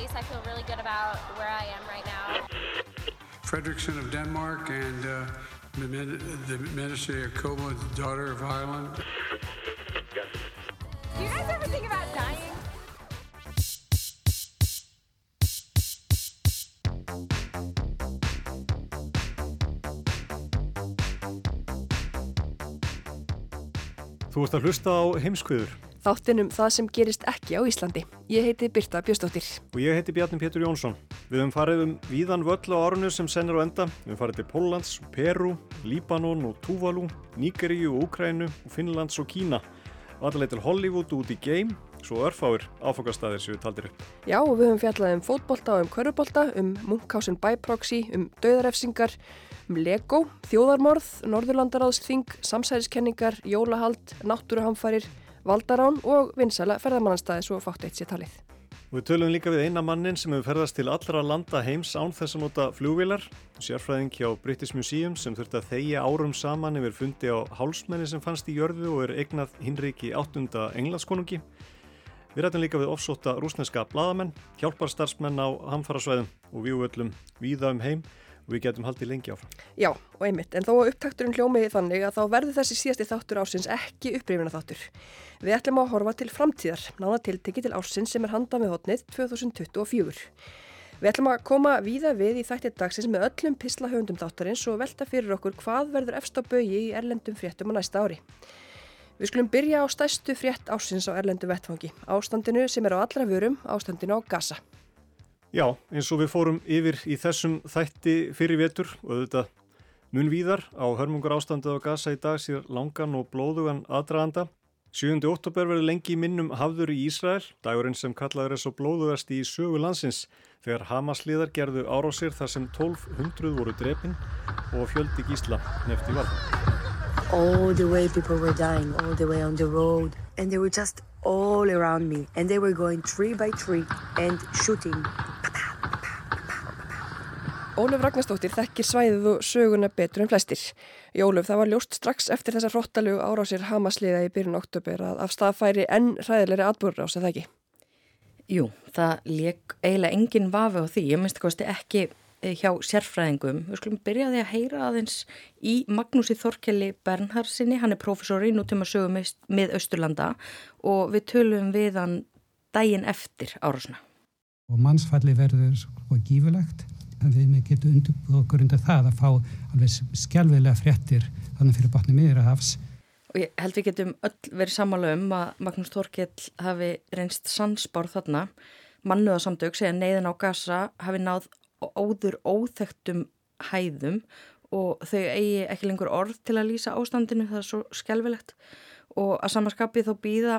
Place. I feel really good about where I am right now. Fredrickson of Denmark and uh, the, the Minister Jacobo, the daughter of Ireland. Do you guys ever think about dying? Þú ert að hlusta á heimskviður Þáttinum það sem gerist ekki á Íslandi. Ég heiti Birta Bjöstóttir. og ég heiti Bjarni Pétur Jónsson. Við höfum farið um víðan völl á árunni sem sennir á enda. Við höfum farið til Póllands, Peru, Líbanon og Tuvalu, Nígeríu og Úkrænu Finnlands og Kína. Allaveg til Hollywood út í Game, svo örfáir áfokastæðir sem við taldir upp. Já, og við höfum fjallað um fótbolta og um körubólta, um Munkhausen byproxy, um döðarefsingar, um Lego, þjóðarmorð, Norðurlandaráðsþing, samsæðiskenningar, jólahald, náttúruhamfarir, valdarán og vinsæla ferðamannanstæði svo fátt eitt sér talið. Við tölum líka við eina mannin sem hefur ferðast til allra landa heims án þess að nota flugvilar, sérfræðing hjá British Museum sem þurfti að þeigja árum saman yfir fundi á hálsmenni sem fannst í jörðu og er eignað hinriki áttunda englanskonungi. Við rættum líka við ofsóta rúsneska bladamenn, hjálparstarfsmenn á hamfarasvæðum og víuöllum víða um heim við getum haldið lengi áfram. Já, og einmitt, en þó að upptakturinn hljómiði þannig að þá verður þessi síðasti þáttur ársins ekki upprifina þáttur. Við ætlum að horfa til framtíðar, nána tiltekki til ársins sem er handað með hotnið 2024. Við ætlum að koma víða við í þættir dagsins með öllum pislahöfundum þáttarins og velta fyrir okkur hvað verður efst á bögi í erlendum fréttum á næsta ári. Við skulum byrja á stæstu frétt ársins á erlendum vettfangi, ástandinu sem er á allra vörum, ástandinu á Gaza. Já, eins og við fórum yfir í þessum þætti fyrir vetur og auðvitað mun víðar á hörmungar ástandið á Gaza í dag sér langan og blóðugan aðdraganda. 7. oktober verður lengi minnum hafður í Ísrael, dagurinn sem kallaður er svo blóðugast í sögu landsins þegar Hamasliðar gerðu árásir þar sem 1200 voru drepin og fjöldi gísla nefti vald. all the way people were dying, all the way on the road, and they were just all around me, and they were going tree by tree and shooting. Ólöf Ragnarstóttir þekkir svæðið og söguna betur en flestir. Jólöf, það var ljóst strax eftir þessa hróttalegu árásir Hamasliða í byrjun oktober að af stað færi enn ræðilegri atbúrur ás, eða ekki? Jú, það leik eiginlega engin vafi á því. Ég minnst kosti ekki eh, hjá sérfræðingum. Við skulum byrjaði að heyra aðeins í Magnúsi Þorkeli Bernharsinni. Hann er profesor í nútíma sögum með Östurlanda og við tölum við hann daginn eftir árásuna. Og mannsfalli verður sko gífulegt en við getum undirbúið okkur undir það að fá alveg skjálfilega fréttir þannig fyrir botni miðra hafs. Og ég held við getum öll verið sammála um að Magnús Þorkell hafi reynst sansbár þarna. Mannuðasamtök segja neyðin á gasa hafi náð óður óþektum hæðum og þau eigi ekki lengur orð til að lýsa ástandinu, það er svo skjálfilegt og að samanskapi þá býða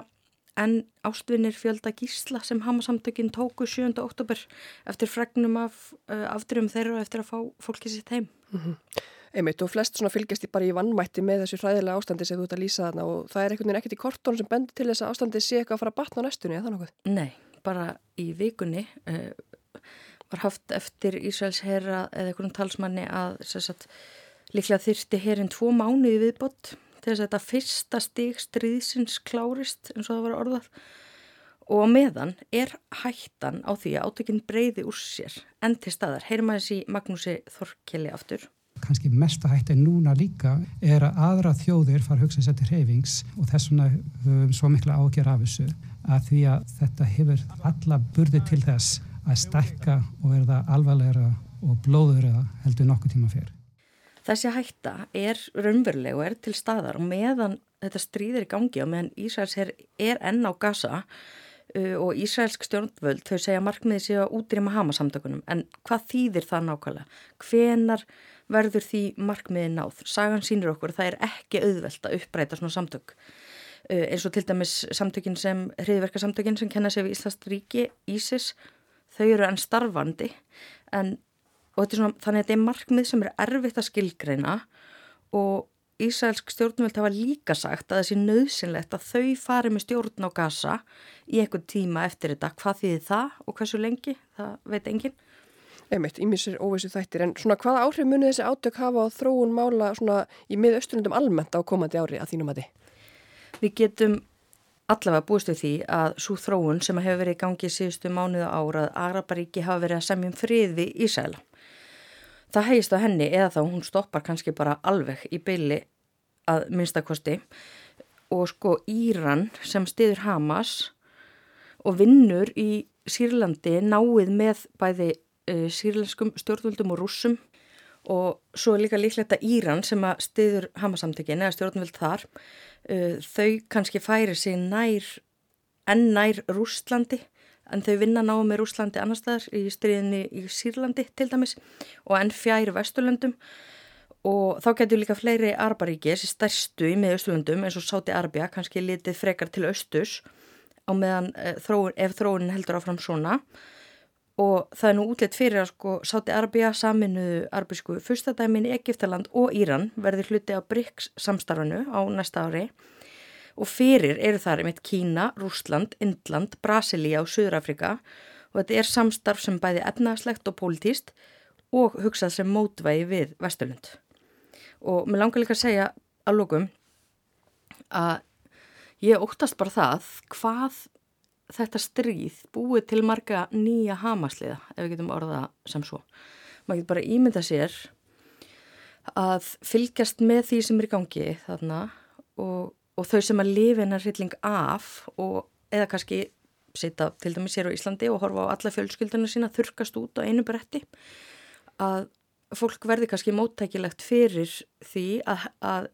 en ástvinnir fjölda gísla sem Hamasamtökin tóku 7. oktober eftir fregnum af uh, afdrifum þeirra og eftir að fá fólki sitt heim. Mm -hmm. Einmitt og flest svona fylgjast í bara í vannmætti með þessu hræðilega ástandi sem þú ert að lýsa þarna og það er einhvern veginn ekkert í kortón sem bendur til þess að ástandi sé eitthvað að fara að batna á næstunni eða nokkuð? Nei, bara í vikunni uh, var haft eftir Ísraels herra eða einhvern talsmanni að sagt, líklega þyrsti herrin tvo mánuði viðbott til þess að þetta fyrsta stík stríðsins klárist eins og það var orðað og meðan er hættan á því að átökinn breyði úr sér en til staðar. Heyrim að þessi Magnúsi Þorkeli aftur. Kanski mesta hætti núna líka er að aðra þjóðir fara að hugsa sér til hreyfings og þess vegna um, svo mikla ágjör af þessu að því að þetta hefur alla burði til þess að stekka og verða alvarlegra og blóðurða heldur nokkuð tíma fyrr. Þessi hætta er raunveruleg og er til staðar og meðan þetta stríðir í gangi og meðan Ísraels er, er enn á gasa uh, og Ísraelsk stjórnvöld þau segja markmiði sig að útrýma hamasamtökunum en hvað þýðir það nákvæmlega? Hvenar verður því markmiði náð? Sagan sínur okkur að það er ekki auðvelt að uppbreyta svona samtök. uh, eins og til dæmis samtökin sem, hriðverkasamtökin sem kenna sig við Íslands ríki, ISIS, þau eru enn starfandi en og er svona, þannig að þetta er markmið sem er erfitt að skilgreina og Ísælsk stjórnvöld hafa líka sagt að það sé nöðsynlegt að þau fari með stjórn á gasa í einhvern tíma eftir þetta. Hvað þýðir það og hversu lengi? Það veit enginn. Einmitt, ímissir óvissu þættir, en svona hvaða áhrif munið þessi átök hafa á þróun mála svona í miðausturlundum almennt á komandi ári að þínum að þið? Við getum allavega búist við því að svo þróun sem hefur verið í gangi síðustu mánuða ára að Araparíki hafa verið að semjum frið við Ísæla. Það hegist á henni eða þá hún stoppar kannski bara alveg í beili að minnstakosti og sko Íran sem stiður Hamas og vinnur í Sýrlandi náið með bæði uh, sýrlenskum stjórnvöldum og rússum. Og svo er líka líklegt að Íran sem að stiður Hamas-samtökin eða stjórnvöld þar uh, þau kannski færi sig nær enn nær Rústlandi en þau vinna náðu með Rúslandi annar staðar í stríðinni í Sýrlandi til dæmis og enn fjær vesturlöndum. Og þá getur líka fleiri Araparíki, þessi stærstu í miðausturlöndum eins og Sáti Arabia, kannski litið frekar til austus á meðan e, þróun, ef þróunin heldur áfram svona. Og það er nú útlitt fyrir að sko Sáti Arabia saminuðu arbísku fyrstadæmin í Egiptaland og Íran verður hluti á BRICS samstarfinu á næsta ári. og fyrir eru þar einmitt Kína, Rúsland, Indland, Brasilia og Suðrafrika og þetta er samstarf sem bæði efnaðslegt og pólitíst og hugsað sem mótvægi við Vesturlund. Og mér langar líka að segja að lókum að ég óttast bara það hvað þetta stríð búið til marga nýja hamasliða ef við getum orðað sem svo. Maður getur bara ímynda sér að fylgjast með því sem er í gangi þarna og og þau sem að lifi hennar hrylling af og eða kannski sita til dæmis hér á Íslandi og horfa á alla fjölskyldunum sína þurkast út á einu bretti að fólk verði kannski móttækilegt fyrir því að, að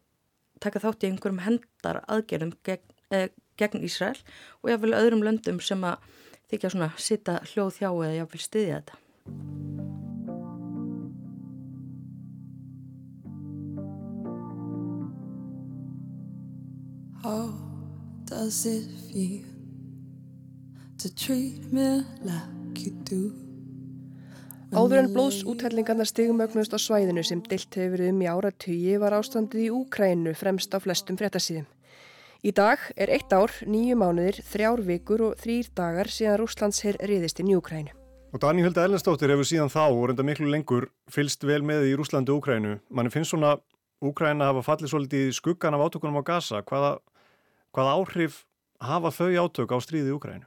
taka þátt í einhverjum hendar aðgerðum gegn, eh, gegn Ísrael og jáfnvel öðrum löndum sem að þykja svona sita hljóð hjá eða jáfnvel styðja þetta. Does it feel to treat me like you do? Áður en blóðsúthellingarna stigumögnust á svæðinu sem dilt hefur verið um í áratugi var ástandið í Úkrænu fremst á flestum fréttasíðum. Í dag er eitt ár, nýju mánuðir, þrjár vikur og þrýr dagar síðan Rúslands herr riðist inn í Úkrænu. Og Dani Hulda Ellensdóttir hefur síðan þá og reynda miklu lengur fylst vel með í Rúslandi og Úkrænu. Manni finnst svona Úkræna hafa fallið svolítið í skuggan af átökunum á Gaza. Hvaða, hvaða áhrif hafa þau átök á stríði Úkrænu?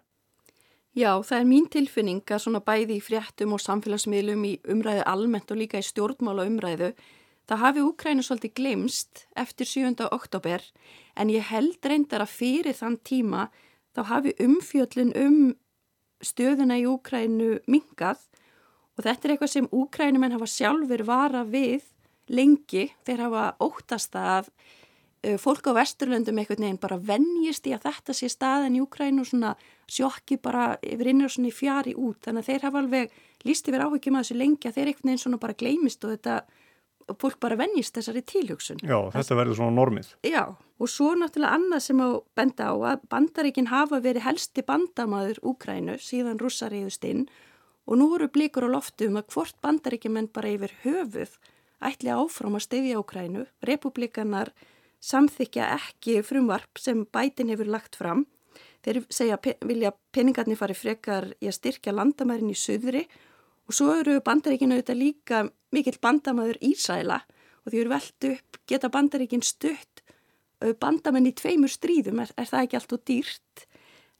Já, það er mín tilfinning að svona bæði í fréttum og samfélagsmiðlum í umræðu almennt og líka í stjórnmála umræðu það hafi Úkrænu svolítið glimst eftir 7. oktober en ég held reyndar að fyrir þann tíma þá hafi umfjöllun um stöðuna í Úkrænu mingað og þetta er eitthvað sem Úkrænumenn hafa sjálfur vara við lengi þeir hafa óttast að fólk á vesturlöndum einhvern veginn bara vennjist í að þetta sé staðan í Úkrænu og svona sjokki bara yfir í fjari út þannig að þeir hafa alveg líst yfir áhyggjum að þessu lengi að þeir einhvern veginn svona bara gleymist og þetta fólk bara vennjist þessari tilhugsun. Já, þetta verður svona normið. Já, og svo náttúrulega annað sem á benda á að bandaríkinn hafa verið helsti bandamaður Úkrænu síðan russariðust inn og nú eru blikur á loftu um að hvort bandaríkjumenn bara yfir höfuð ætli áfram að stefja Úkrænu, republikanar samþykja ekki frumvarp sem bætin hefur lagt fram. Þeir segja vilja peningarnir fari frekar í að styrkja landamærin í söðri og svo eru bandaríkinu auðvitað líka mikill bandamæður Ísæla og því eru veldu upp geta bandaríkin stutt bandamenn í tveimur stríðum, er, er það ekki allt og dýrt?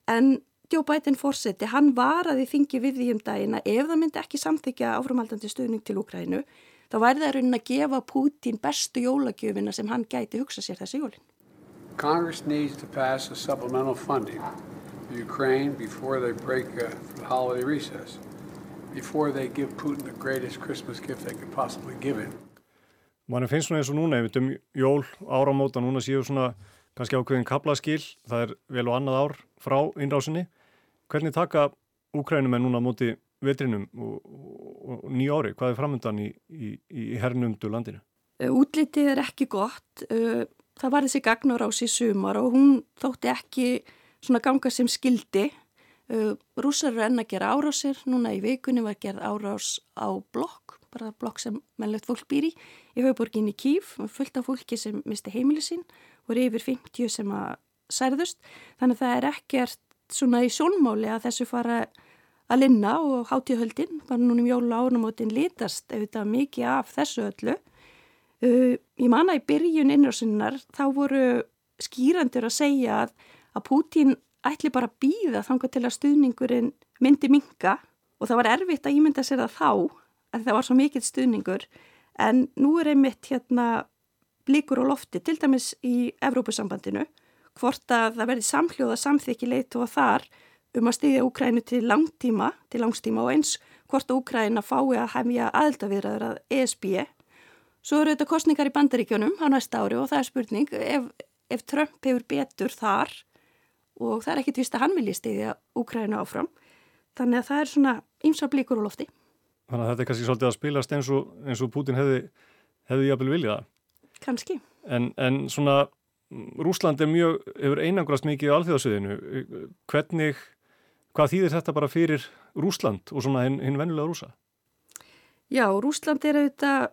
En Joe Biden fórseti, hann varaði þingi við því um daginn að ef það myndi ekki samþykja áframhaldandi stuðning til Úkrænu þá væri það raunin að gefa Putin bestu jólagjöfina sem hann gæti hugsa sér þessi jólin. Congress needs to pass a supplemental funding for Ukraine before they break uh, the holiday recess, before they give Putin the greatest Christmas gift they could possibly give him. Mann finnst svona eins og núna, ef við um jól áramóta, núna séu svona kannski ákveðin kaplaskil, það er vel og annað ár frá innrásinni. Hvernig taka Úkrænumenn núna móti vetrinum og, og, og nýja ári? Hvað er framöndan í, í, í hernumdu landinu? Útlitið er ekki gott. það var þessi gagnarás í sumar og hún þótti ekki svona ganga sem skildi. Uh, rússar eru enn að gera árásir, núna í vikunni var gerð árás á blokk, bara blokk sem mennlegt fólk býr í, í höfuborginni Kív, fullt af fólki sem misti heimili sín, voru yfir 50 sem að særðust, þannig að það er ekkert svona í sjónmáli að þessu fara að linna og hátíðhöldin, bara núna um jóla ánumótin litast auðvitað mikið af þessu öllu. Uh, ég manna í byrjun innrásinnar þá voru skýrandur að segja að, að Pútín ætli bara að býða þanga til að stuðningurinn myndi minga og það var erfitt að ímynda sér það þá að það var svo mikill stuðningur en nú er einmitt hérna líkur á lofti til dæmis í Evrópusambandinu hvort að það verði samhljóða samþykki leitu og þar um að styðja Úkrænu til langtíma, til langstíma og eins hvort Úkræna fái að hefja aðeldavirðar að ESB. Svo eru þetta kostningar í bandaríkjónum á næsta ári og það er spurning ef, ef Trump hefur betur þar og það er ekki tvist að hann vilji styðja Úkrænu áfram. Þannig að það er svona ymsa blíkur á lofti. Þannig að þetta er kannski svolítið að spilast eins og, eins og Putin hefði, hefði jafnvel viljað. Kanski. En, en svona Rúsland er mjög, hefur einangrast mikið á alþjóðasöðinu. Hvernig, hvað þýðir þetta bara fyrir Rúsland og svona hinn, hinn vennulega rúsa? Já, Rúsland er auðvitað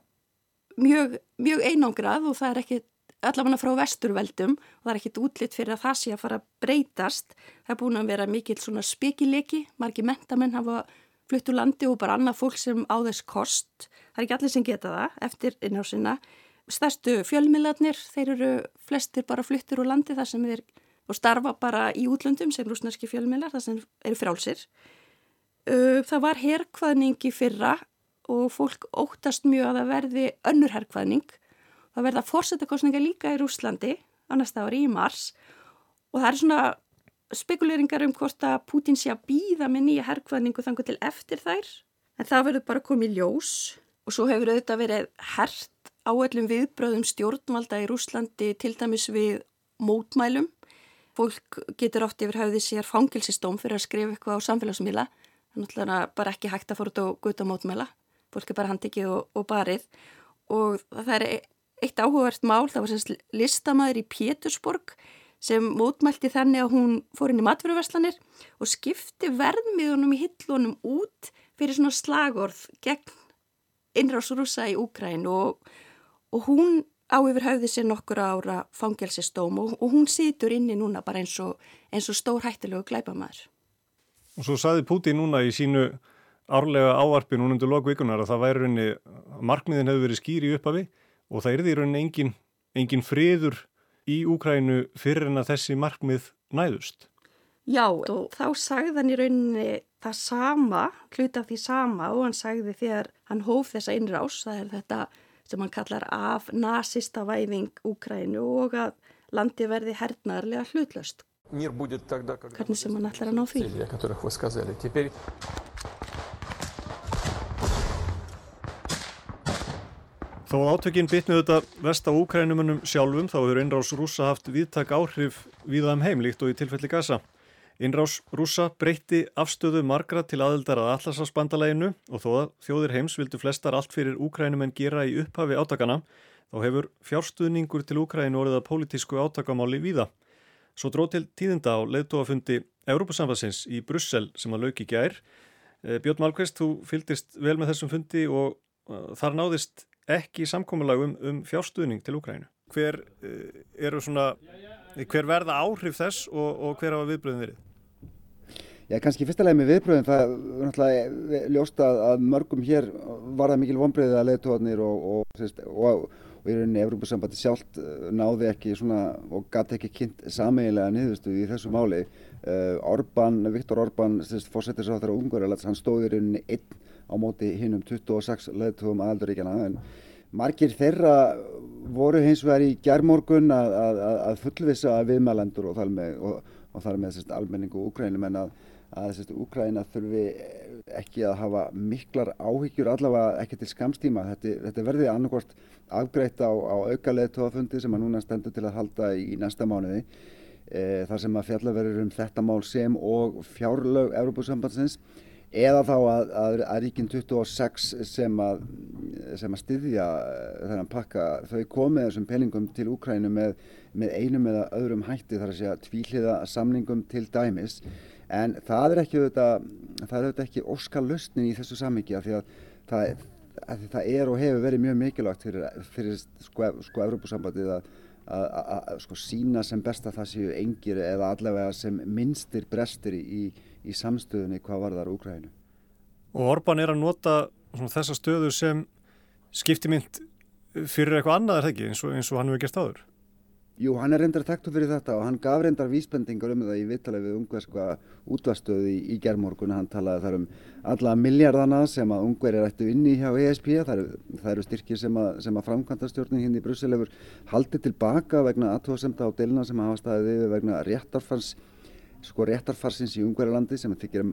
mjög, mjög einangrað og það er ekki allavega frá vesturveldum og það er ekkit útlitt fyrir að það sé að fara að breytast. Það er búin að vera mikill svona spekilegi, margi mentamenn hafa flutt úr landi og bara annað fólk sem á þess kost. Það er ekki allir sem geta það eftir innhásina. Stærstu fjölmiðlarnir, þeir eru flestir bara fluttir úr landi þar sem þeir og starfa bara í útlöndum sem rúsnarski fjölmiðlar þar sem eru frálsir. Það var herkvaðningi fyrra og fólk óttast mjög að það verði önnur herkvaðning. Það verða fórsetakostninga líka í Rúslandi annars það var í mars og það er svona spekuleringar um hvort að Putin sé að býða með nýja herkvaðningu þangu til eftir þær en það verður bara komið ljós og svo hefur auðvitað verið hert áallum viðbröðum stjórnvalda í Rúslandi til dæmis við mótmælum. Fólk getur oft yfir hafðið sér fangilsistóm fyrir að skrifa eitthvað á samfélagsmiðla. Það er náttúrulega bara ekki hægt að fóra út á guta mótmæla. Fólk er bara handikið og, og barið. Og það er eitt áhugavert mál, það var sérst listamæður í Pétursborg sem mótmælti þannig að hún fór inn í matveruverslanir og skipti verðmiðunum í hillunum út fyrir svona slagorð gegn innrásrúsa í Úgræn og, og hún á yfir höfði sér nokkur ára fangelsistóm og, og hún situr inni núna bara eins og, eins og stór hættilegu glæpamæður. Og svo saði Putin núna í sínu árlega ávarpi núna undir lokvíkunar að það væri rauninni, markmiðin hefur verið skýri uppafi og það erði í rauninni engin, engin friður í Úkrænu fyrir en að þessi markmið næðust. Já, og þá sagði hann í rauninni það sama, hluta af því sama og hann sagði þegar hann hóf þessa innrás, það er þetta sem hann kallar af nazista væðing Úkrænu og að landi verði hernarlega hlutlöst. Hvernig sem hann ætlar að ná því? Þó að átökinn bytnuðu þetta vest á Úkrænumunum sjálfum þá hefur innrás rúsa haft viðtak áhrif viðaðum heimlíkt og í tilfelli gasa. Innrás rúsa breytti afstöðu margra til aðeldar að allarsafsbandaleginu og þó að þjóðir heims vildu flestar allt fyrir Úkrænumenn gera í upphafi átakana þá hefur fjárstuðningur til Úkrænu orðið að pólitísku átakamáli víða. Svo dróð til tíðinda á leðtóafundi Európa-samfansins í Brussel sem að lauki gær. Björn Malkvist, þú fylgist vel með þessum fundi og þar náðist ekki samkominlag um, fjárstuðning til Úkrænu. Hver, uh, svona, hver verða áhrif þess og, og hver hafa viðbröðin verið? Já, kannski fyrstulega með viðbröðin það er náttúrulega ljóst að, mörgum hér var það mikil vonbreiðið að leiðtóðanir og, og, og, og í rauninni Evrópussambandi sjálft náði ekki svona og gæti ekki kynnt sameiginlega niðurstuði í þessu máli. Uh, Orban, Viktor Orban, fórsettisáþara Ungverðarlands, hann stóði í rauninni einn á móti hinnum 26 leðtugum aðalduríkjana en margir þeirra voru hins vegar í gerðmorgun að, að, að fullvisa viðmælendur og þar með, með almenningu og úkrænum en að, að Úkræna þurfi ekki að hafa miklar áhyggjur allavega ekki til skamstíma. Þetta, þetta verði annarkort afgreitt á, á auka leðtugafundi sem að núna stendur til að halda í næsta mánuði e, þar sem að fjallaverður um þetta mál sem og fjárlög Európusambandsins eða þá að, að, að ríkin 26 sem að, sem að styðja þennan pakka þau komið þessum peningum til Úkrænu með, með einum eða öðrum hætti þar að segja tvíhliða samningum til dæmis en það er ekki auðvitað, það er auðvitað ekki óskalustnin í þessu sammingi af því að það, að því það er og hefur verið mjög mikilvægt fyrir, fyrir sko, sko Evrópusambandið að að sko, sína sem best að það séu engir eða allavega sem minnstir brestir í, í samstöðunni hvað varðar Úgrænu. Og Orban er að nota svona, þessa stöðu sem skiptimynd fyrir eitthvað annað er það ekki eins og, eins og hann hefur gert áður? Jú, hann er reyndar þekktu fyrir þetta og hann gaf reyndar vísbendingar um það í vittalega við ungverska útvarstöðu í, í gerðmorgun. Hann talaði þar um alla miljardana sem að ungverðir ættu inni hjá ESP. Það eru, það eru styrkir sem að, að framkvæmta stjórnin hinn hérna í Brussel hefur haldið tilbaka vegna aðtóðsemta á delina sem hafa staðið yfir vegna réttarfars, sko réttarfarsins í ungverðarlandi sem þykir,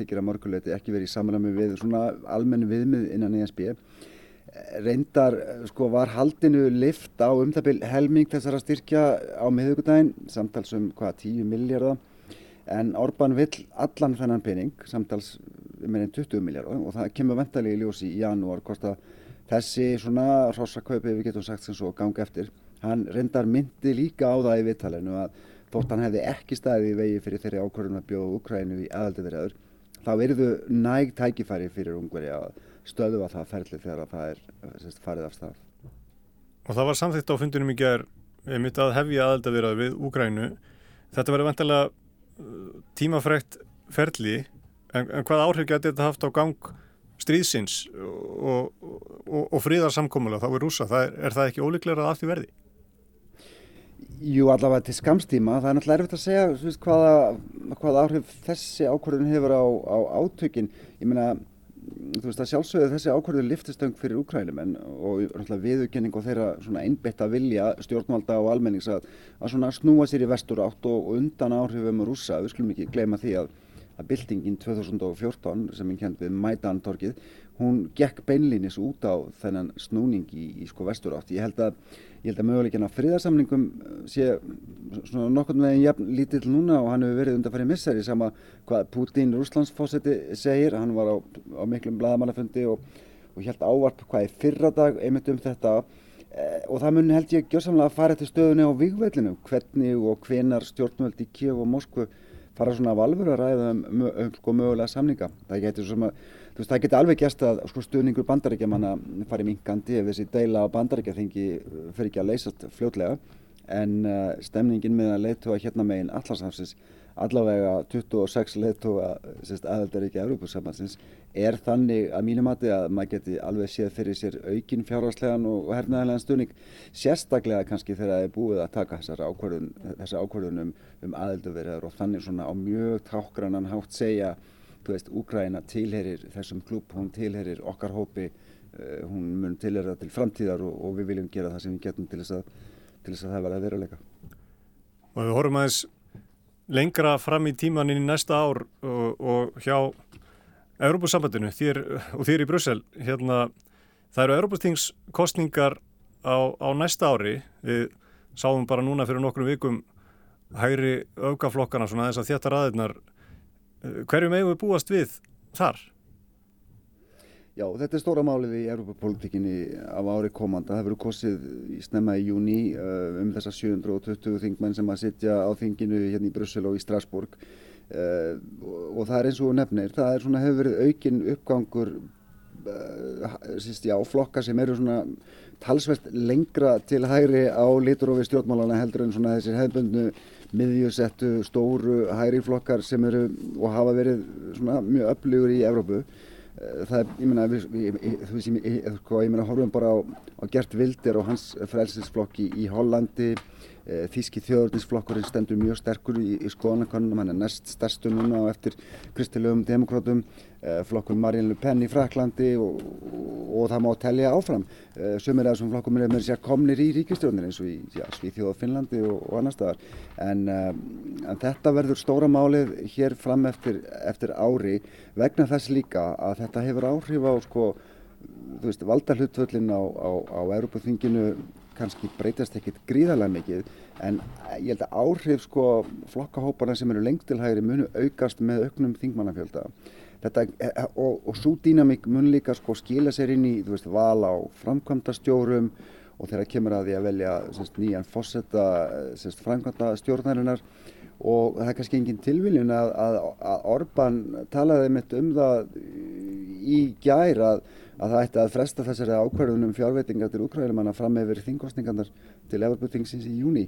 þykir að mörguleiti ekki verið í samræmi við svona almennu viðmið innan ESP reyndar sko var haldinu lift á um það byrj helming þessara styrkja á miðugudaginn samtals um hvað 10 miljardar en Orban vill allan þennan pening samtals meirinn 20 miljardar og það kemur ventalegi í ljósi í janúar hvort að þessi svona rossakaupi við getum sagt sem svo gangi eftir. Hann reyndar myndi líka á það í vittalenu að þótt hann hefði ekki staðið í vegi fyrir þeirri ákvörðun að bjóða Ukrænu í aðaldiðverðar þá erðu næg tækifæri fyrir ungveri að stöðu að það ferli þegar að það er sérst, farið af stað. Og það var samþýtt á fundunum í gerð mitt að hefja aðaldavirað við Úgrænu. Þetta verður vantilega uh, tímafrækt ferli en, en hvað áhrif getur þetta haft á gang stríðsins og, og, og fríðarsamkómulega þá er rúsa. Það er, er það ekki ólíklega að af því verði? Jú, allavega til skamstíma. Það er náttúrulega erfitt að segja veist, hvaða, hvaða áhrif þessi ákvörðun hefur á, á átökin. Ég meina þú veist að sjálfsögðu þessi ákvörðu liftistöng fyrir Úkrænumenn og viðurkenning og þeirra einbeitt að vilja stjórnvalda og almennings að, að snúa sér í vestur átt og, og undan áhrifum rúsa, við skulum ekki gleyma því að, að byltingin 2014 sem er kjent við Maidan-torkið hún gekk beinlýnis út á þennan snúning í, í sko vestur átt ég held að að möguleikin á friðarsamlingum sé svona nokkurn veginn jafn lítill núna og hann hefur verið undan farið missari sama hvað Putin, Rúslandsfósetti segir, hann var á, á miklum bladamannafundi og, og held ávarp hvað í fyrra dag einmitt um þetta. E, og það mun held ég gjörsamlega að fara til stöðunni á vigveilinu, hvernig og hvenar stjórnvöld í Kiev og Moskvu fara svona alvöru að ræða um, um, um sko mögulega samninga. Það getur svona Þú veist, það geti alveg gæst að sko, stuðningur bandaríkjamanna fari minkandi ef þessi deila á bandaríkjaþingi uh, fyrir ekki að leysast fljótlega en uh, stemningin með að leiðtóa hérna megin allarsafsins allavega 26 leiðtóa aðaldaríkja Európusambansins er þannig að mínum mati að maður geti alveg séð fyrir sér aukin fjárhagslegan og hernaðilegan stuðning sérstaklega kannski þegar það er búið að taka ákvörðun, þessar ákvörðun um, um aðaldavirðar og þannig svona á mjög tákgrannan hátt segja þú veist, Úgræna tilherir þessum klúb, hún tilherir okkar hópi, uh, hún mun tilherra til framtíðar og, og við viljum gera það sem við getum til þess að, til þess að það verða veruleika. Og við horfum aðeins lengra fram í tímanin í næsta ár og, og hjá Európusambandinu og þér í Brussel, hérna, það eru Európustingskostningar á, á næsta ári, við sáum bara núna fyrir nokkrum vikum hægri öfgaflokkana svona þess að þetta raðirnar Hverju megum við búast við þar? Já, þetta er stóra málið í Európa-politíkinni af ári komanda. Það verður kosið í snemma í júni uh, um þessa 720 þingmenn sem að sitja á þinginu hérna í Brussel og í Strasbourg uh, og það er eins og nefnir. Það er svona, hefur verið aukin uppgangur uh, síst, já, flokka sem eru svona talsvert lengra til hægri á liturofi stjórnmálana heldur en svona þessir hefðbundnu miðjusettu stóru hægri flokkar sem eru og hafa verið svona mjög öflugur í Evrópu eh, það er, ég meina, þú veist, sko, ég meina, horfum bara á, á Gert Vilder og hans frelsinsflokki í Hollandi. Eh, þíski þjóðurnisflokkurinn stendur mjög sterkur í, í skoðanakonunum, hann er næst stærstu núna og eftir kristilegum demokrátum, eh, flokkur Marine Le Pen í Fraklandi og, og, og það má tellja áfram. Eh, sumir af þessum flokkum er með sér komnir í ríkistjórnir eins og í já, Svíþjóð og Finnlandi og, og annar staðar. En, en þetta verður stóra málið hér fram eftir, eftir ári vegna þess líka að þetta hefur áhrif á sko, veist, valda hlutvöllin á, á, á Európaþinginu kannski breytast ekkit gríðarlega mikið en ég held að áhrif sko flokkahóparna sem eru lengt til hægri munu aukast með auknum þingmannafjölda. Þetta, eh, og, og svo dýnamík mun líka sko skila sér inn í veist, val á framkvæmdastjórum og þegar kemur að því að velja semst, nýjan fósetta framkvæmdastjórnarinnar. Og það er kannski engin tilviljun að, að, að Orban talaði mitt um það í gær að, að það ætti að fresta þessari ákverðunum fjárveitinga til Ukraínumanna fram yfir þingkostningarnar til Everbútingsins í júni.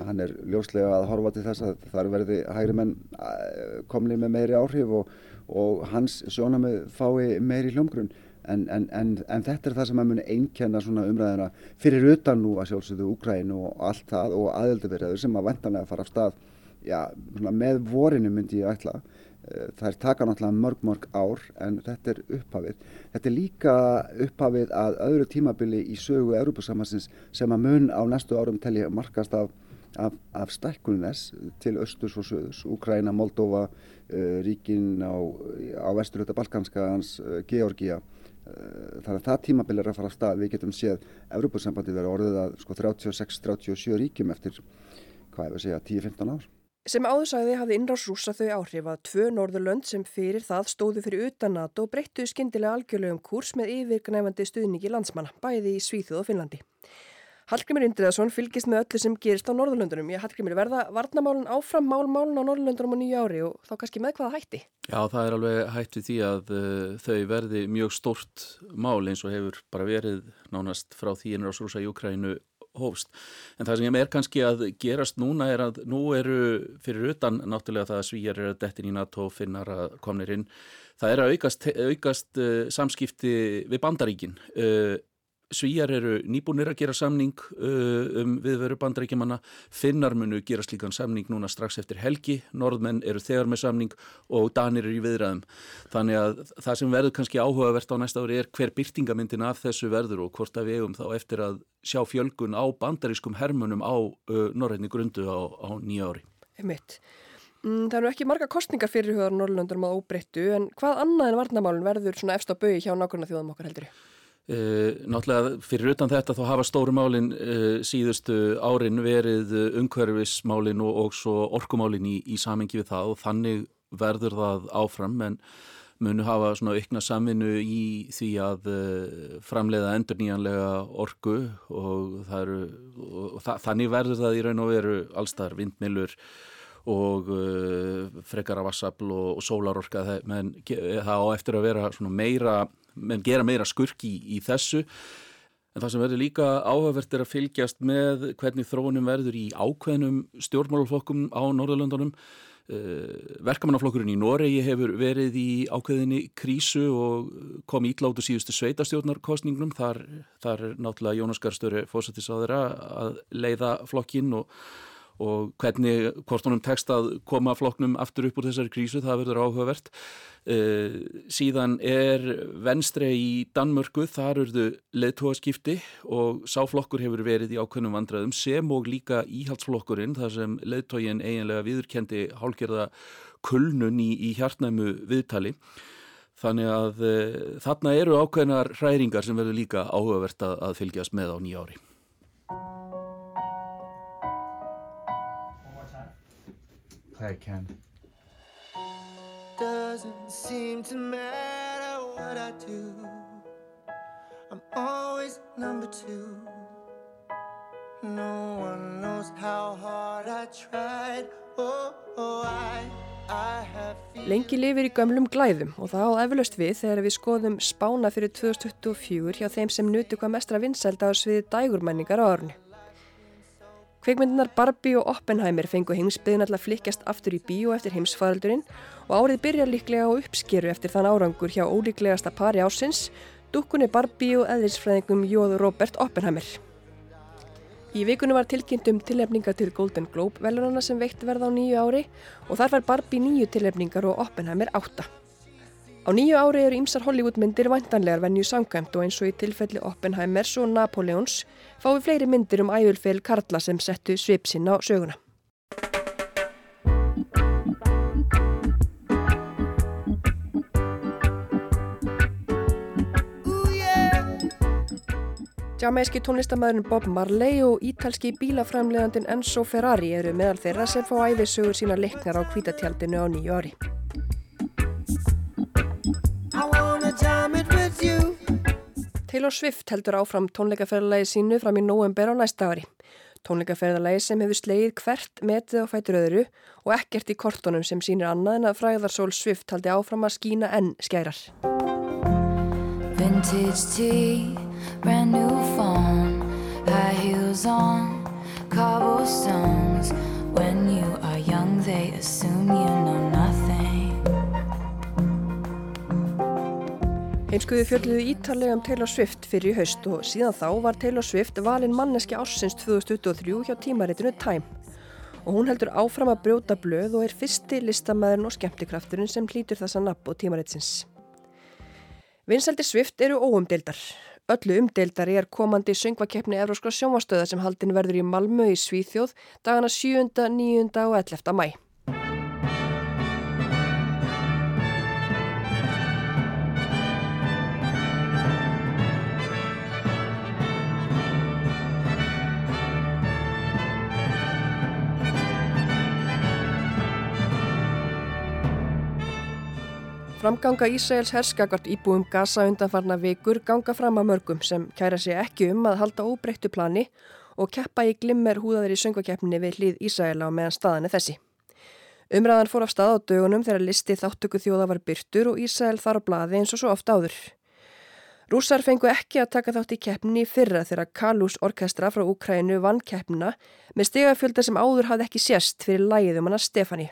Hann er ljóslega að horfa til þess að þar verði hægri menn komli með meiri áhrif og, og hans sjónamið fái meiri hljómgrunn. En, en, en, en þetta er það sem að muni einkenna svona umræðina fyrir utan nú að sjálfsögðu Úkrænu og allt það og aðeldavirðaður sem að vantanlega fara af stað já, með vorinu myndi ég ætla. Það er taka náttúrulega mörg mörg ár en þetta er upphafið. Þetta er líka upphafið að öðru tímabili í sögu Europasamansins sem að mun á næstu árum telja markast af, af, af stækkunum þess til östurs og söðurs. Úkræna, Moldova, uh, ríkin á, á vesturhjóta Balkanskans, uh, Georgia. Uh, þannig að það tímabili er að fara af stað. Við getum séð Europasambandi verið orðið að sko, 36-37 ríkjum eftir hvað er að segja 10-15 ár. Sem áðursæði hafði innrás rúsa þau áhrif að tvö norðurlönd sem fyrir það stóðu fyrir utan NATO breyttu skindilega algjörlegum kúrs með yfirgnæfandi stuðningi landsmanna, bæði í Svíþjóð og Finnlandi. Hallgrimur Indriðarsson fylgist með öllu sem gerist á Norðurlöndunum. Ég Hallgrimur verða varnamálun áfram málmálun á Norðurlöndunum á nýju ári og þá kannski með hvaða hætti? Já, það er alveg hætti því að uh, þau verði mjög stort mál eins og hefur bara verið nánast frá því innrás rúsa í Ukrænu hófst. En það sem er kannski að gerast núna er að nú eru fyrir utan náttúrulega það að svíjar eru að dettin í NATO finnar að komnir inn. Það er að aukast, aukast uh, samskipti við bandaríkin. Uh, Svíjar eru nýbúinir að gera samning uh, um viðveru bandaríkjumanna, finnar munu gera slíkan samning núna strax eftir helgi, norðmenn eru þegar með samning og danir eru í viðræðum. Þannig að það sem verður kannski áhugavert á næsta ári er hver byrtingamyndin af þessu verður og hvort að við eigum þá eftir að sjá fjölgun á bandarískum hermunum á uh, norrætni grundu á, á nýja ári. Einmitt. Mm, það eru ekki marga kostningar fyrir hugaður Norrlöndurum að óbreyttu en hvað annað en varnamálun verður svona efst á bögi hjá nákvæmna þjóðum okkar heldur? Uh, náttúrulega fyrir utan þetta þá hafa stóru málin uh, síðustu árin verið uh, umhverfismálin og, og svo orkumálin í, í samengi við það og þannig verður það áfram en munu hafa svona aukna samvinnu í því að framleiða endurníjanlega orku og, eru, og þa þannig verður það í raun og veru allstar vindmilur og frekara vassafl og, og sólarorka menn það á eftir að vera meira menn gera meira skurki í, í þessu. En það sem verður líka áhugavert er að fylgjast með hvernig þróunum verður í ákveðnum stjórnmálaflokkum á Norðurlöndunum. Uh, verkamannaflokkurinn í Noregi hefur verið í ákveðinni krísu og kom ítlátu síðustu sveitastjórnarkostningnum þar, þar náttúrulega Jónas Garstöri fósættisáðira að leiða flokkinn og og hvernig, hvort honum tekst að koma flokknum aftur upp úr þessari krísu, það verður áhugavert. Uh, síðan er venstre í Danmörku, þar eruðu leðtóaskipti og sáflokkur hefur verið í ákveðnum vandræðum sem og líka íhaldsflokkurinn, þar sem leðtógin eiginlega viðurkendi hálgerða kulnun í, í hjartnæmu viðtali. Þannig að uh, þarna eru ákveðnar hræringar sem verður líka áhugavert að, að fylgjast með á nýja Play Ken. Doesn't seem to matter what I do. I'm always number two. No one knows how hard I tried. Oh, oh, I, I have Lengi lifir í gömlum glæðum og það á eflaust við þegar við skoðum spána fyrir 2024 hjá þeim sem nutu hvað mestra vinsælda á sviði dægurmenningar á ornu. Kveikmyndinar Barbie og Oppenheimer fengu heimsbyðin alltaf flikkjast aftur í bíó eftir heimsfaraldurinn og árið byrjar líklega á uppskeru eftir þann árangur hjá ólíklegasta pari ásins, dukkunni Barbie og eðlisfræðingum Jóð Robert Oppenheimer. Í vikunum var tilkynnt um tilefningar til Golden Globe velurana sem veitt verða á nýju ári og þar var Barbie nýju tilefningar og Oppenheimer átta. Á nýju ári eru ýmsar Hollywoodmyndir vantanlegar venju samkvæmt og eins og í tilfelli Oppenheimers og Napoleons fái fleiri myndir um ægulfeil Karla sem settu svipsinn á söguna. Jamaiski tónlistamæðurinn Bob Marley og ítalski bílaframleðandin Enzo Ferrari eru meðal þeirra sem fá æðisögur sína leiknar á kvítatjaldinu á nýju ári. You. Taylor Swift heldur áfram tónleikaferðalagi sínu fram í nóember á næsta ári. Tónleikaferðalagi sem hefur sleið hvert metið á fætur öðru og ekkert í kortunum sem sínir annað en að fræðarsól Swift haldi áfram að skína enn skærar. Vintage tea, brand new phone, high heels on, cobblestones. When you are young, they assume you know nothing. Heimskuðu fjölluðu ítarlega um Taylor Swift fyrir í haust og síðan þá var Taylor Swift valin manneski ársins 2023 hjá tímaritinu Time. Og hún heldur áfram að brjóta blöð og er fyrsti listamæðurinn og skemmtikrafturinn sem hlýtur þessa nafn og tímaritsins. Vinsaldi Swift eru óumdeildar. Öllu umdeildari er komandi söngvakeppni Evróskra sjónvastöða sem haldin verður í Malmö í Svíþjóð dagana 7., 9. og 11. mæ. Framganga Ísraels herskakart íbúum Gaza undanfarna vikur ganga fram að mörgum sem kæra sig ekki um að halda óbreyttu plani og keppa í glimmer húðaðir í söngakeppni við hlið Ísraela á meðan staðan er þessi. Umræðan fór af stað á dögunum þegar listi þáttöku þjóða var byrtur og Ísrael þar á blaði eins og svo ofta áður. Rússar fengu ekki að taka þátt í keppni fyrra þegar Kalús orkestra frá Úkrænu vann keppnina með stegafjölda sem áður hafði ekki sérst fyrir lægið um hana Stefani.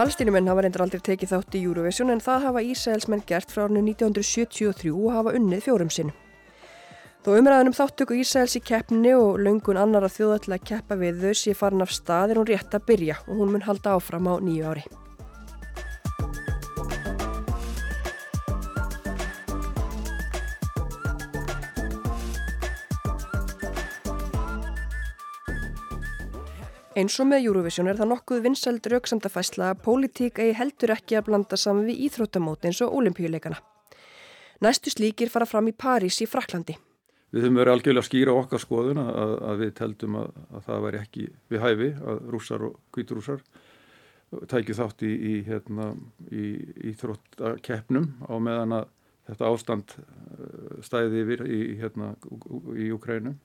Palestínumenn hafa reyndar aldrei tekið þátt í Eurovision en það hafa Ísraelsmenn gert frá árnu 1973 og hafa unnið fjórum sinn. Þó umræðanum þáttöku Ísraels í keppni og löngun til að keppa við þau sé farin af stað er hún rétt að byrja og hún mun halda áfram á nýju ári. Eins og með Eurovision er það nokkuð vinsald rauksamdafæsla að pólitík eigi heldur ekki að blanda saman við íþróttamót eins og olimpíuleikana. Næstu slíkir fara fram í París í Fraklandi. Við höfum verið algjörlega að skýra okkar skoðun að, að við teldum að, að það væri ekki við hæfi að rússar og kvíturússar tækju þátt í, í, hérna, í, í þróttakeppnum á meðan að þetta ástand stæði yfir í, hérna, Ukrænum.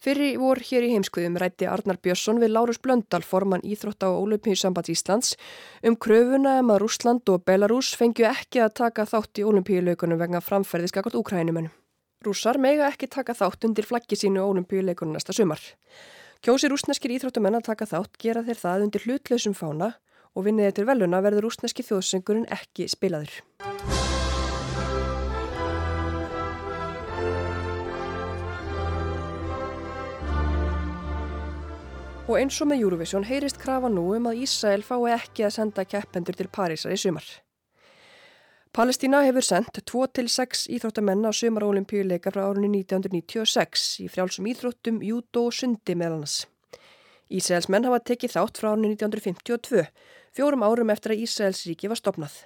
Fyrir vor hér í heimskuðum rætti Arnar Björnsson við Lárus Blöndal, formann Íþrótta og Ólimpíusambands Íslands, um kröfuna um að Rúsland og Belarus fengju ekki að taka þátt í Ólimpíulaukunum vegna framferðiskakot Úkrænumönum. Rússar mega ekki taka þátt undir flaggi sínu Ólimpíulaukunum næsta sumar. Kjósi rúsneskir íþróttamenn að taka þátt gera þeir það undir hlutlausum fána og vinniði til veluna verður rúsneski þjóðsengurinn ekki spilaður. Og eins og með Eurovision heyrist krafa nú um að Ísrael fái ekki að senda keppendur til Parísar í sumar. Palestína hefur sendt 2-6 íþróttamenn á sumarólimpíuleika frá árunni 1996 í frjálsum íþróttum, júdó og sundi meðal hans. Ísraels menn hafa tekið þátt frá árunni 1952, fjórum árum eftir að Ísraels ríki var stopnað.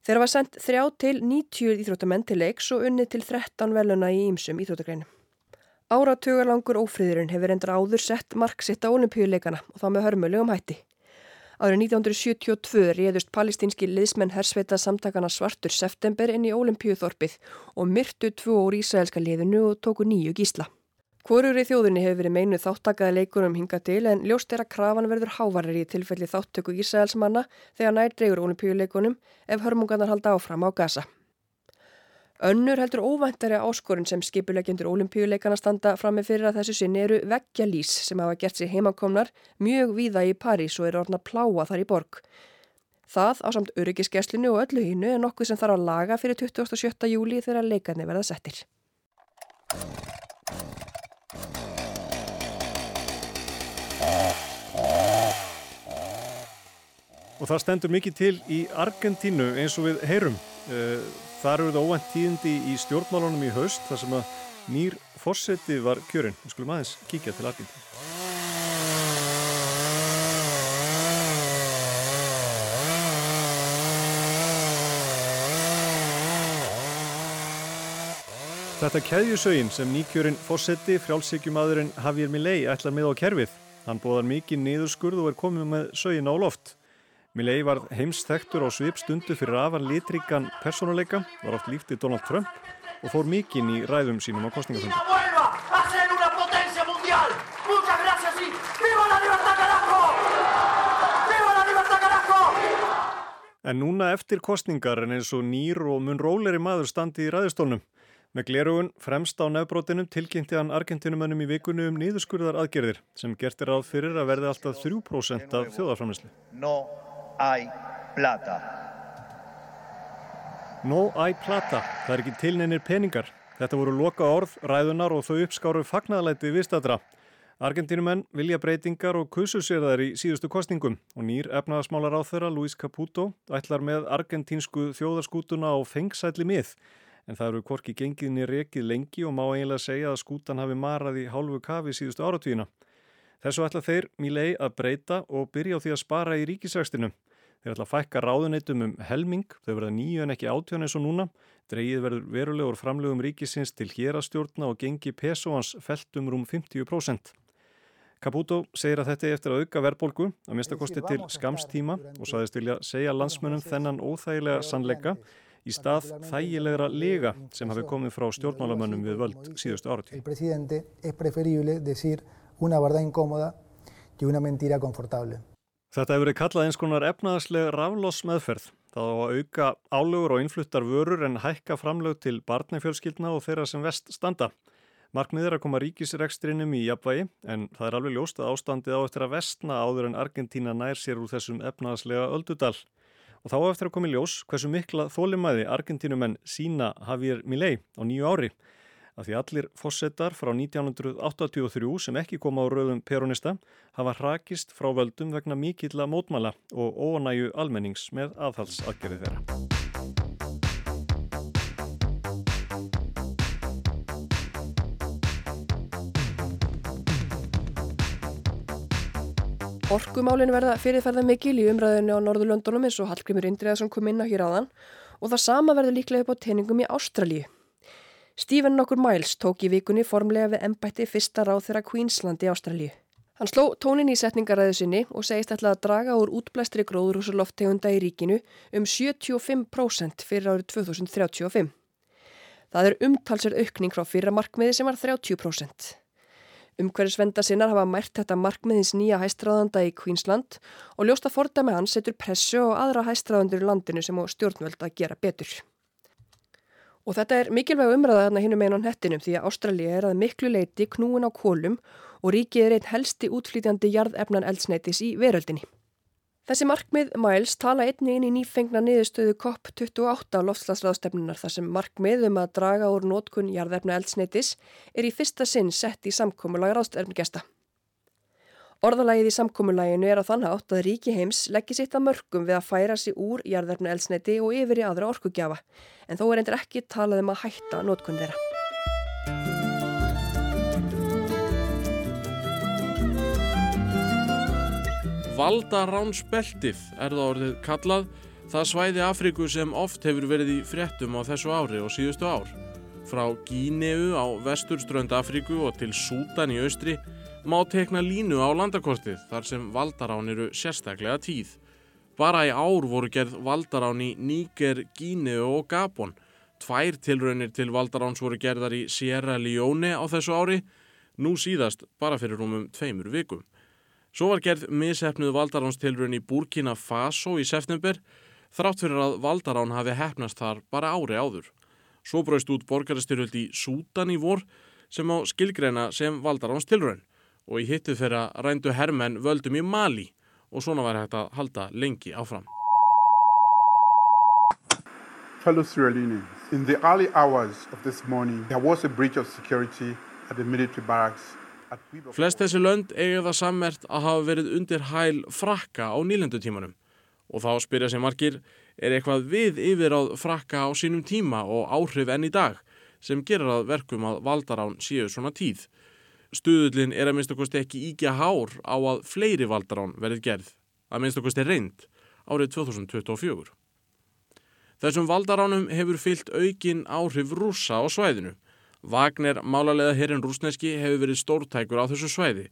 Þeirra var sendt 3-90 íþróttamenn til leiks og unni til 13 veluna í ýmsum íþróttagreinum. Áratugalangur ófríðurinn hefur endur áður sett marksitt á olimpíuleikana og þá með hörmulegum hætti. Árið 1972 réðust palestinski liðsmenn hersveita samtakana svartur september inn í olimpíuþorpið og myrtu tvo úr ísraelska liðinu og tóku nýju gísla. Hvorur í þjóðinni hefur verið meinu þáttakaði leikurum hinga til en ljóst er að krafan verður hávarir í tilfelli þáttöku Ísraelsmanna þegar nær dregur olimpíuleikunum ef hörmungarnar halda áfram á gasa. Önnur heldur óvæntari áskorun sem skipulegjöndur olimpíuleikana standa fram með fyrir að þessu sinni eru veggjalís sem hafa gert sér heimakomnar mjög víða í París og eru orðna pláa þar í borg. Það á samt öryggiskeslinu og öllu hínu er nokkuð sem þarf að laga fyrir 27. júli þegar leikarni verða settir. Og það stendur mikið til í Argentínu eins og við heyrum. Þar eru það óvænt tíðindi í stjórnmálunum í haust þar sem að nýr fórseti var kjörinn. Við skulum aðeins kíkja til Argentínu. Þetta keðjusögin sem nýkjörinn fósetti frjálsíkjumadurinn Javier Milei ætlar með á kerfið. Hann bóðar mikið niðurskurð og er komið með sögin á loft. Milei var heimsþektur á svip stundu fyrir afar litrikan persónuleika, var oft líftið Donald Trump og fór mikinn í ræðum sínum á kostningafundi. vuelva a ser una potencia mundial. Muchas gracias y ¡viva la libertad, carajo! ¡Viva la libertad, carajo! En núna eftir kostningar en eins og nýr og mun róleri maður standi í ræðustólnum. Með glerugun fremst á nefbrotinum tilkynnti hann Argentinumönnum í vikunni um niðurskurðar aðgerðir sem gert er ráð fyrir að verði alltaf 3% af þjóðarframleyslu. No hay plata. No hay plata, það er ekki tilneinir peningar. Þetta voru loka orð, ræðunar og þau uppskáru fagnaðalæti viðstadra. Argentínumenn vilja breytingar og kusu sér þær í síðustu kostningum og nýr efnaðasmálar á þeirra, Luis Caputo, ætlar með argentínsku þjóðarskútuna á fengsætli mið. En það eru hvorki gengiðni rekið lengi og má eiginlega segja að skútan hafi marað í hálfu kafi síðustu áratvíina. Þessu ætla þeir Milei að breyta og byrja á því að spara í ríkisrækstinu. Þeir ætla að fækka ráðuneytum um helming, þau verða nýju en ekki átjón eins og núna. Dreigið verður verulegur framlegum ríkisins til hérastjórna og gengi pesoans feltum rúm 50%. Caputo segir að þetta er eftir að auka verðbólgu, að mista kosti til skamstíma og saðist vilja segja landsmönnum þennan óþægilega sannleika í stað þægilegra lega sem hafi komið frá stjórnmálamönnum við völd síðustu áratí. Una verdad incómoda que una mentira confortable. Þetta hefur verið kallað eins konar efnaðsleg rafloss meðferð. Það á að auka álugur og innfluttar vörur en hækka framlög til barnafjölskyldna og þeirra sem vest standa. Markmið er að koma ríkisrekstrinum í jafnvægi en það er alveg ljóst að ástandið á eftir að vestna áður en Argentína nær sér úr þessum efnaðslega öldudal. Og þá eftir að koma í ljós hversu mikla þólimæði Argentínumenn sína Javier Milei á nýju ári. Af því allir fósettar frá 1983 sem ekki koma á rauðum peronista hafa hrakist frá völdum vegna mikilla mótmæla og óanægu almennings með aðhalsaðgerði þeirra. Orkumálin verða fyrirferða mikil í umræðinu á Norðurlöndunum eins og Hallgrimur Indriðarsson kom inn á hér áðan og það sama verður líklega upp á teiningum í Ástralíu. Stephen nokkur Miles tók í vikunni formlega við embætti fyrsta ráð þeirra Queensland í Ástralíu. Hann sló tónin í setningaræðu sinni og segist ætla að draga úr útblæstri gróðurhúsaloftegunda í ríkinu um 75% fyrir árið 2035. Það er umtalsir aukning frá fyrra markmiði sem var 30%. Umhverjusvenda sinnar hafa mært þetta markmiðins nýja hæstráðanda í Queensland og ljósta fordæmi hans setur pressu og aðra hæstráðandur í landinu sem á stjórnvöld að gera betur. Og þetta er mikilvæg umræða þarna hinnum einn á hettinum því að Ástralja er að miklu leiti knúin á kólum og ríkið er einn helsti útflýtjandi jarðefnan eldsneitis í veröldinni. Þessi markmið Miles tala einni inn í nýfengna niðurstöðu COP28 loftslagsráðstefnunar þar sem markmið um að draga úr nótkun jarðefna eldsneitis er í fyrsta sinn sett í samkómulag ráðstefnugesta. Orðalagið í samkómulaginu er á þann hátt að ríki heims leggir sitt að mörgum við að færa sig úr jarðefna eldsneiti og yfir í aðra orkugjafa en þó er endur ekki talað um að hætta nótkun þeirra. Valdaránsbeltið er það orðið kallað það svæði Afríku sem oft hefur verið í fréttum á þessu ári og síðustu ár. Frá Gíneu á vesturströnd Afríku og til Sútan í austri má tekna línu á landakortið þar sem valdarán eru sérstaklega tíð. Bara í ár voru gerð valdarán í Níger, Gíneu og Gabon. Tvær tilraunir til valdaráns voru gerðar í Sierra Leone á þessu ári, nú síðast bara fyrir rúmum tveimur vikum. Svo var gerð mishefnuð valdaránstilrun í Burkina Faso í september þrátt fyrir að valdarán hafi hefnast þar bara ári áður. Svo braust út borgarastyrjöld í Sútan í vor sem á skilgreina sem valdaránstilrun og í hittu þeirra rændu hermenn völdum í Mali og svona var hægt að halda lengi áfram. Fellow Sierra Leoneans, in the early hours of this morning, there was a breach of security at the military barracks Flest þessi lönd eiga það sammert að hafa verið undir hæl frakka á nýlendutímanum og þá spyrja sem margir er eitthvað við yfir á frakka á sínum tíma og áhrif enn í dag sem gerir að verkum að valdarán séu svona tíð. Stuðullin er að minnst okkurst ekki íkja hár á að fleiri valdarán verið gerð, að minnst okkurst er reynd árið 2024. Þessum valdaránum hefur fyllt aukin áhrif rúsa á svæðinu Vagner málarlega herrin rúsneski hefur verið stórtækur á þessu svæði.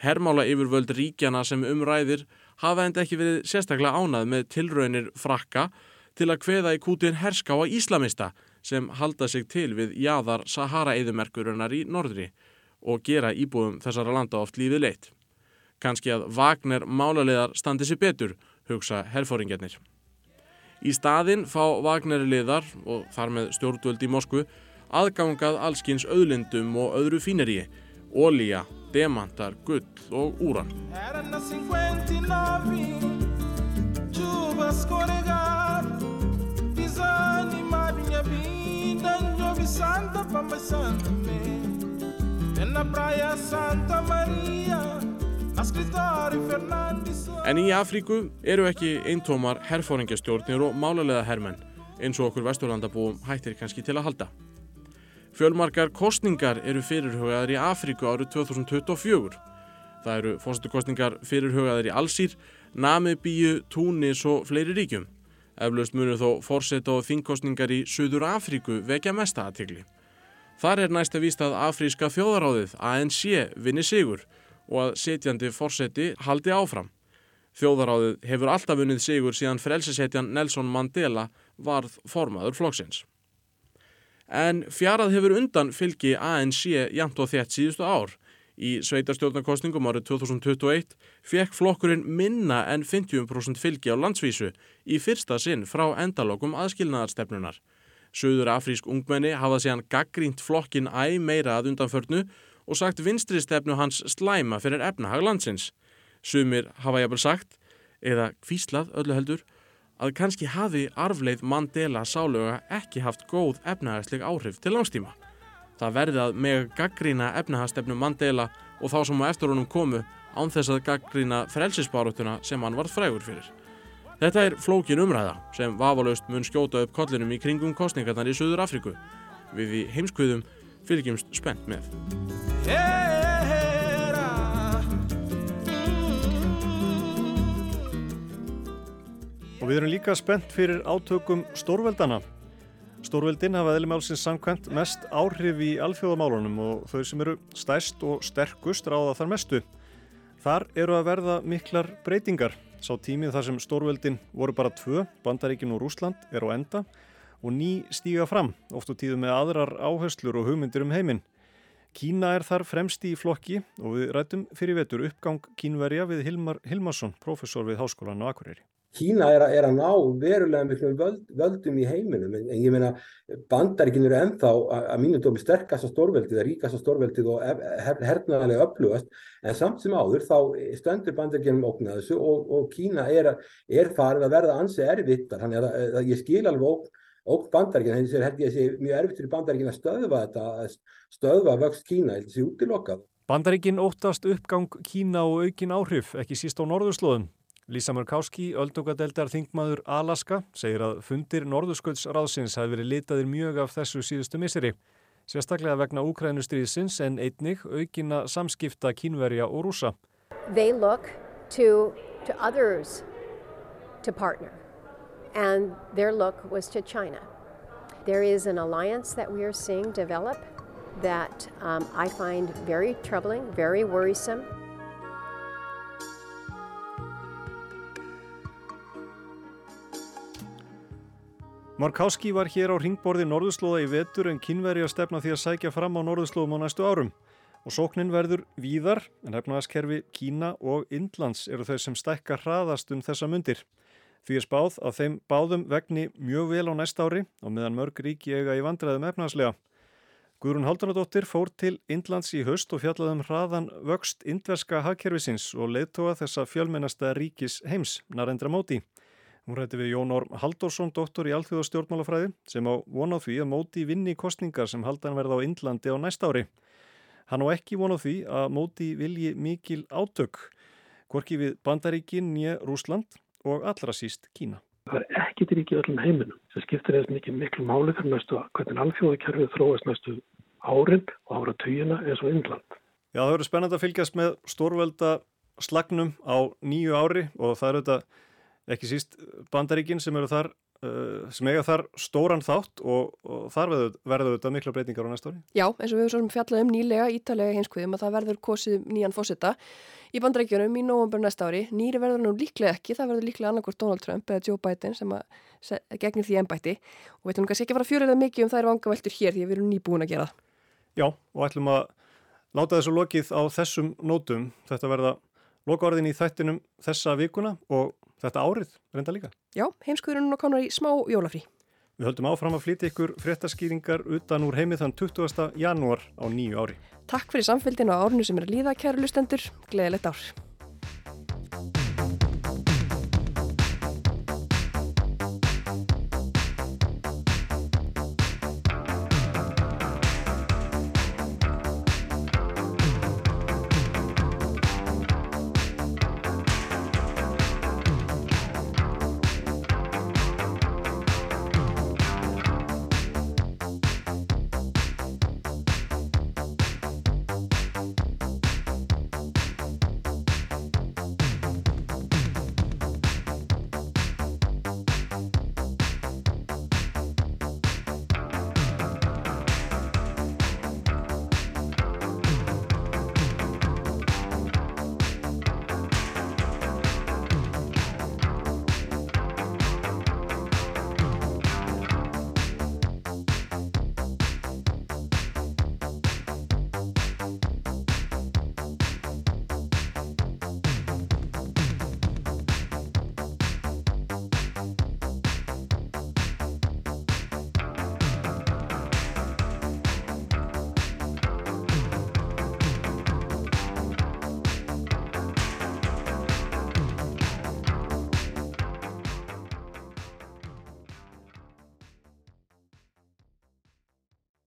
Hermála yfirvöld ríkjana sem umræðir hafa enda ekki verið sérstaklega ánað með tilraunir frakka til að kveða í kútin herskáa íslamista sem halda sig til við jaðar Sahara-eðumerkurinnar í norðri og gera íbúðum þessara landa oft lífið leitt. Kanski að Vagner málaliðar standi sér betur, hugsa herfóringarnir. Í staðin fá Vagner liðar og þar með stjórnvöld í Moskvu aðgangað allskins auðlindum og öðru fíneríi, ólíja, demantar, gull og úran. Era na 59 Na praia Santa Maria Na escritório Fernandes En í Afríku eru ekki eintómar herfóringjastjórnir og málarlega hermenn eins og okkur vesturlandabúum hættir kannski til að halda. Fjölmarkar kostningar eru fyrirhugaðar í Afríku árið 2024. Það eru fórsetukostningar fyrirhugaðar í Allsýr, Namibíu, Túnis og fleiri ríkjum. Eflaust munur þó fórseta og þingkostningar í Suður Afríku vekja mesta aðtikli. Þar er næsta víst að afríska þjóðaráðið ANC vinni sigur og að setjandi fórseti haldi áfram. Þjóðaráðið hefur alltaf vunnið sigur síðan frelsisetjan Nelson Mandela varð formaður flokksins. En fjarað hefur undan fylgi ANC jæmt og þett síðustu ár. Í sveitarstjórnarkostningum árið 2021 fekk flokkurinn minna en 50% fylgi á landsvísu í fyrsta sinn frá endalokum aðskilnaðarstefnunar. Suður afrísk ungmenni hafa síðan gaggrínt flokkin æg meira að undanförnu og sagt vinstri stefnu hans slæma fyrir efnahag landsins. Sumir hafa jafnvel sagt, eða kvíslað öllu heldur, að kannski hafi arfleið Mandela sáluga ekki haft góð efnahagsleg áhrif til langstíma. Það verði að með gaggrína efnahagstefnu Mandela og þá sem á eftir honum komu án þess að gaggrína frelsisbárutuna sem hann var frægur fyrir. Þetta er flókin umræða sem vafalaust mun skjóta upp kollinum í kringum kostningarnar í Suður Afriku. Við í heimskviðum fylgjumst spennt með. Og við erum líka spennt fyrir átökum stórveldana. Stórveldin hafa eðlumálsins samkvæmt mest áhrif í alþjóðamálunum og þau sem eru stærst og sterkust ráða þar mestu. Þar eru að verða miklar breytingar. Sá tímið þar sem stórveldin voru bara tvö, Bandaríkin og Rúsland, er á enda og ný stíga fram, oft á tíðu með aðrar áherslur og hugmyndir um heiminn. Kína er þar fremsti í flokki og við rættum fyrir vetur uppgang kínverja við Hilmar Hilmarsson, professor við Háskólan á Akureyri. Kína er að, er að ná verulega miklum völd, völdum í heiminum. En, en ég meina bandaríkin eru ennþá að, að mínu dómi sterkast á stórveldið, ríkast á stórveldið og her, hernaðarlega upplugast en samt sem áður þá stöndur bandaríkinum ógnað þessu og, og Kína er, er farið að verða ansi erfittar, þannig að, að, að ég skil alveg ógn ógn bandaríkina, þannig að þetta er mjög erfitt fyrir bandaríkina að stöðva þetta, stöðva vöxt Kína, þetta sé útilokkað. Bandaríkin óttast uppgang Kína og aukin áhrif, ekki síst á norðurslóðum. Lísa Mörkáski, öldungadeldar þingmaður Alaska, segir að fundir norðursköldsráðsins hafi verið litaðir mjög af þessu síðustu miseri. Sérstaklega vegna Úkrænustríðsins en einnig aukina samskipta kínverja og rúsa. They look to, to others to partner and their look was to China. There is an alliance that we are seeing develop that um, I find very troubling, very worrisome. Markáski var hér á ringborði Norðurslóða í vetur en kynveri að stefna því að sækja fram á Norðurslóðum á næstu árum. Og sóknin verður víðar en hefnaðaskerfi Kína og Indlands eru þau sem stækka hraðast um þessa mundir. Því er spáð að þeim báðum vegni mjög vel á næst ári og meðan mörg ríki eiga í vandræðum efnaðslega. Guðrún Haldunadóttir fór til Indlands í höst og fjallaðum hraðan vöxt indverska hagkerfisins og leittóa þessa fjölmennasta ríkis heims, Narendra Móti. Hún rætti við Jón Orm Halldórsson, doktor í alþjóðastjórnmálafræði, sem á vonað því að Móti vinni kostningar sem haldan verða á Indlandi á næst ári. Hann á ekki vonað því að Móti vilji mikil átök, hvorki við Bandaríkin, Nýja, Rúsland og allra síst Kína. Það er ekki til ríki öllum heiminum sem skiptir eða mikið miklu máli fyrir næstu að hvernig alþjóðakerfið þróast næstu árin og ára tugina eins og Indland. Já, það verður spennand að fylgjast með stórvelda slagnum á nýju ári og það eru þetta ekki síst bandaríkin sem eru þar uh, sem eiga þar stóran þátt og, og þar verður þetta mikla breytingar á næsta ári. Já, eins og við höfum fjallað um nýlega ítalega hinskviðum að það verður kosið nýjan fósita í bandrækjunum í nógumber næsta ári. Nýri verður nú líklega ekki, það verður líklega annarkort Donald Trump eða Joe Biden sem að gegnir því ennbætti og við ætlum kannski ekki að fara fjörða mikið um þær vangaveltur hér því við erum nýbúin að gera það. Já, og ætlum að láta þessu lokið á þessum nótum. Þetta verða lokaorðin í þættinum þessa vikuna og þetta árið reynda líka. Já, heimskuðurinn og konar í smá jólafrí. Við höldum áfram að flytja ykkur fréttaskýringar utan úr heimið þann 20. janúar á nýju ári. Takk fyrir samfélgin og árnu sem er að líða, kæru lustendur. Gleðilegt ár.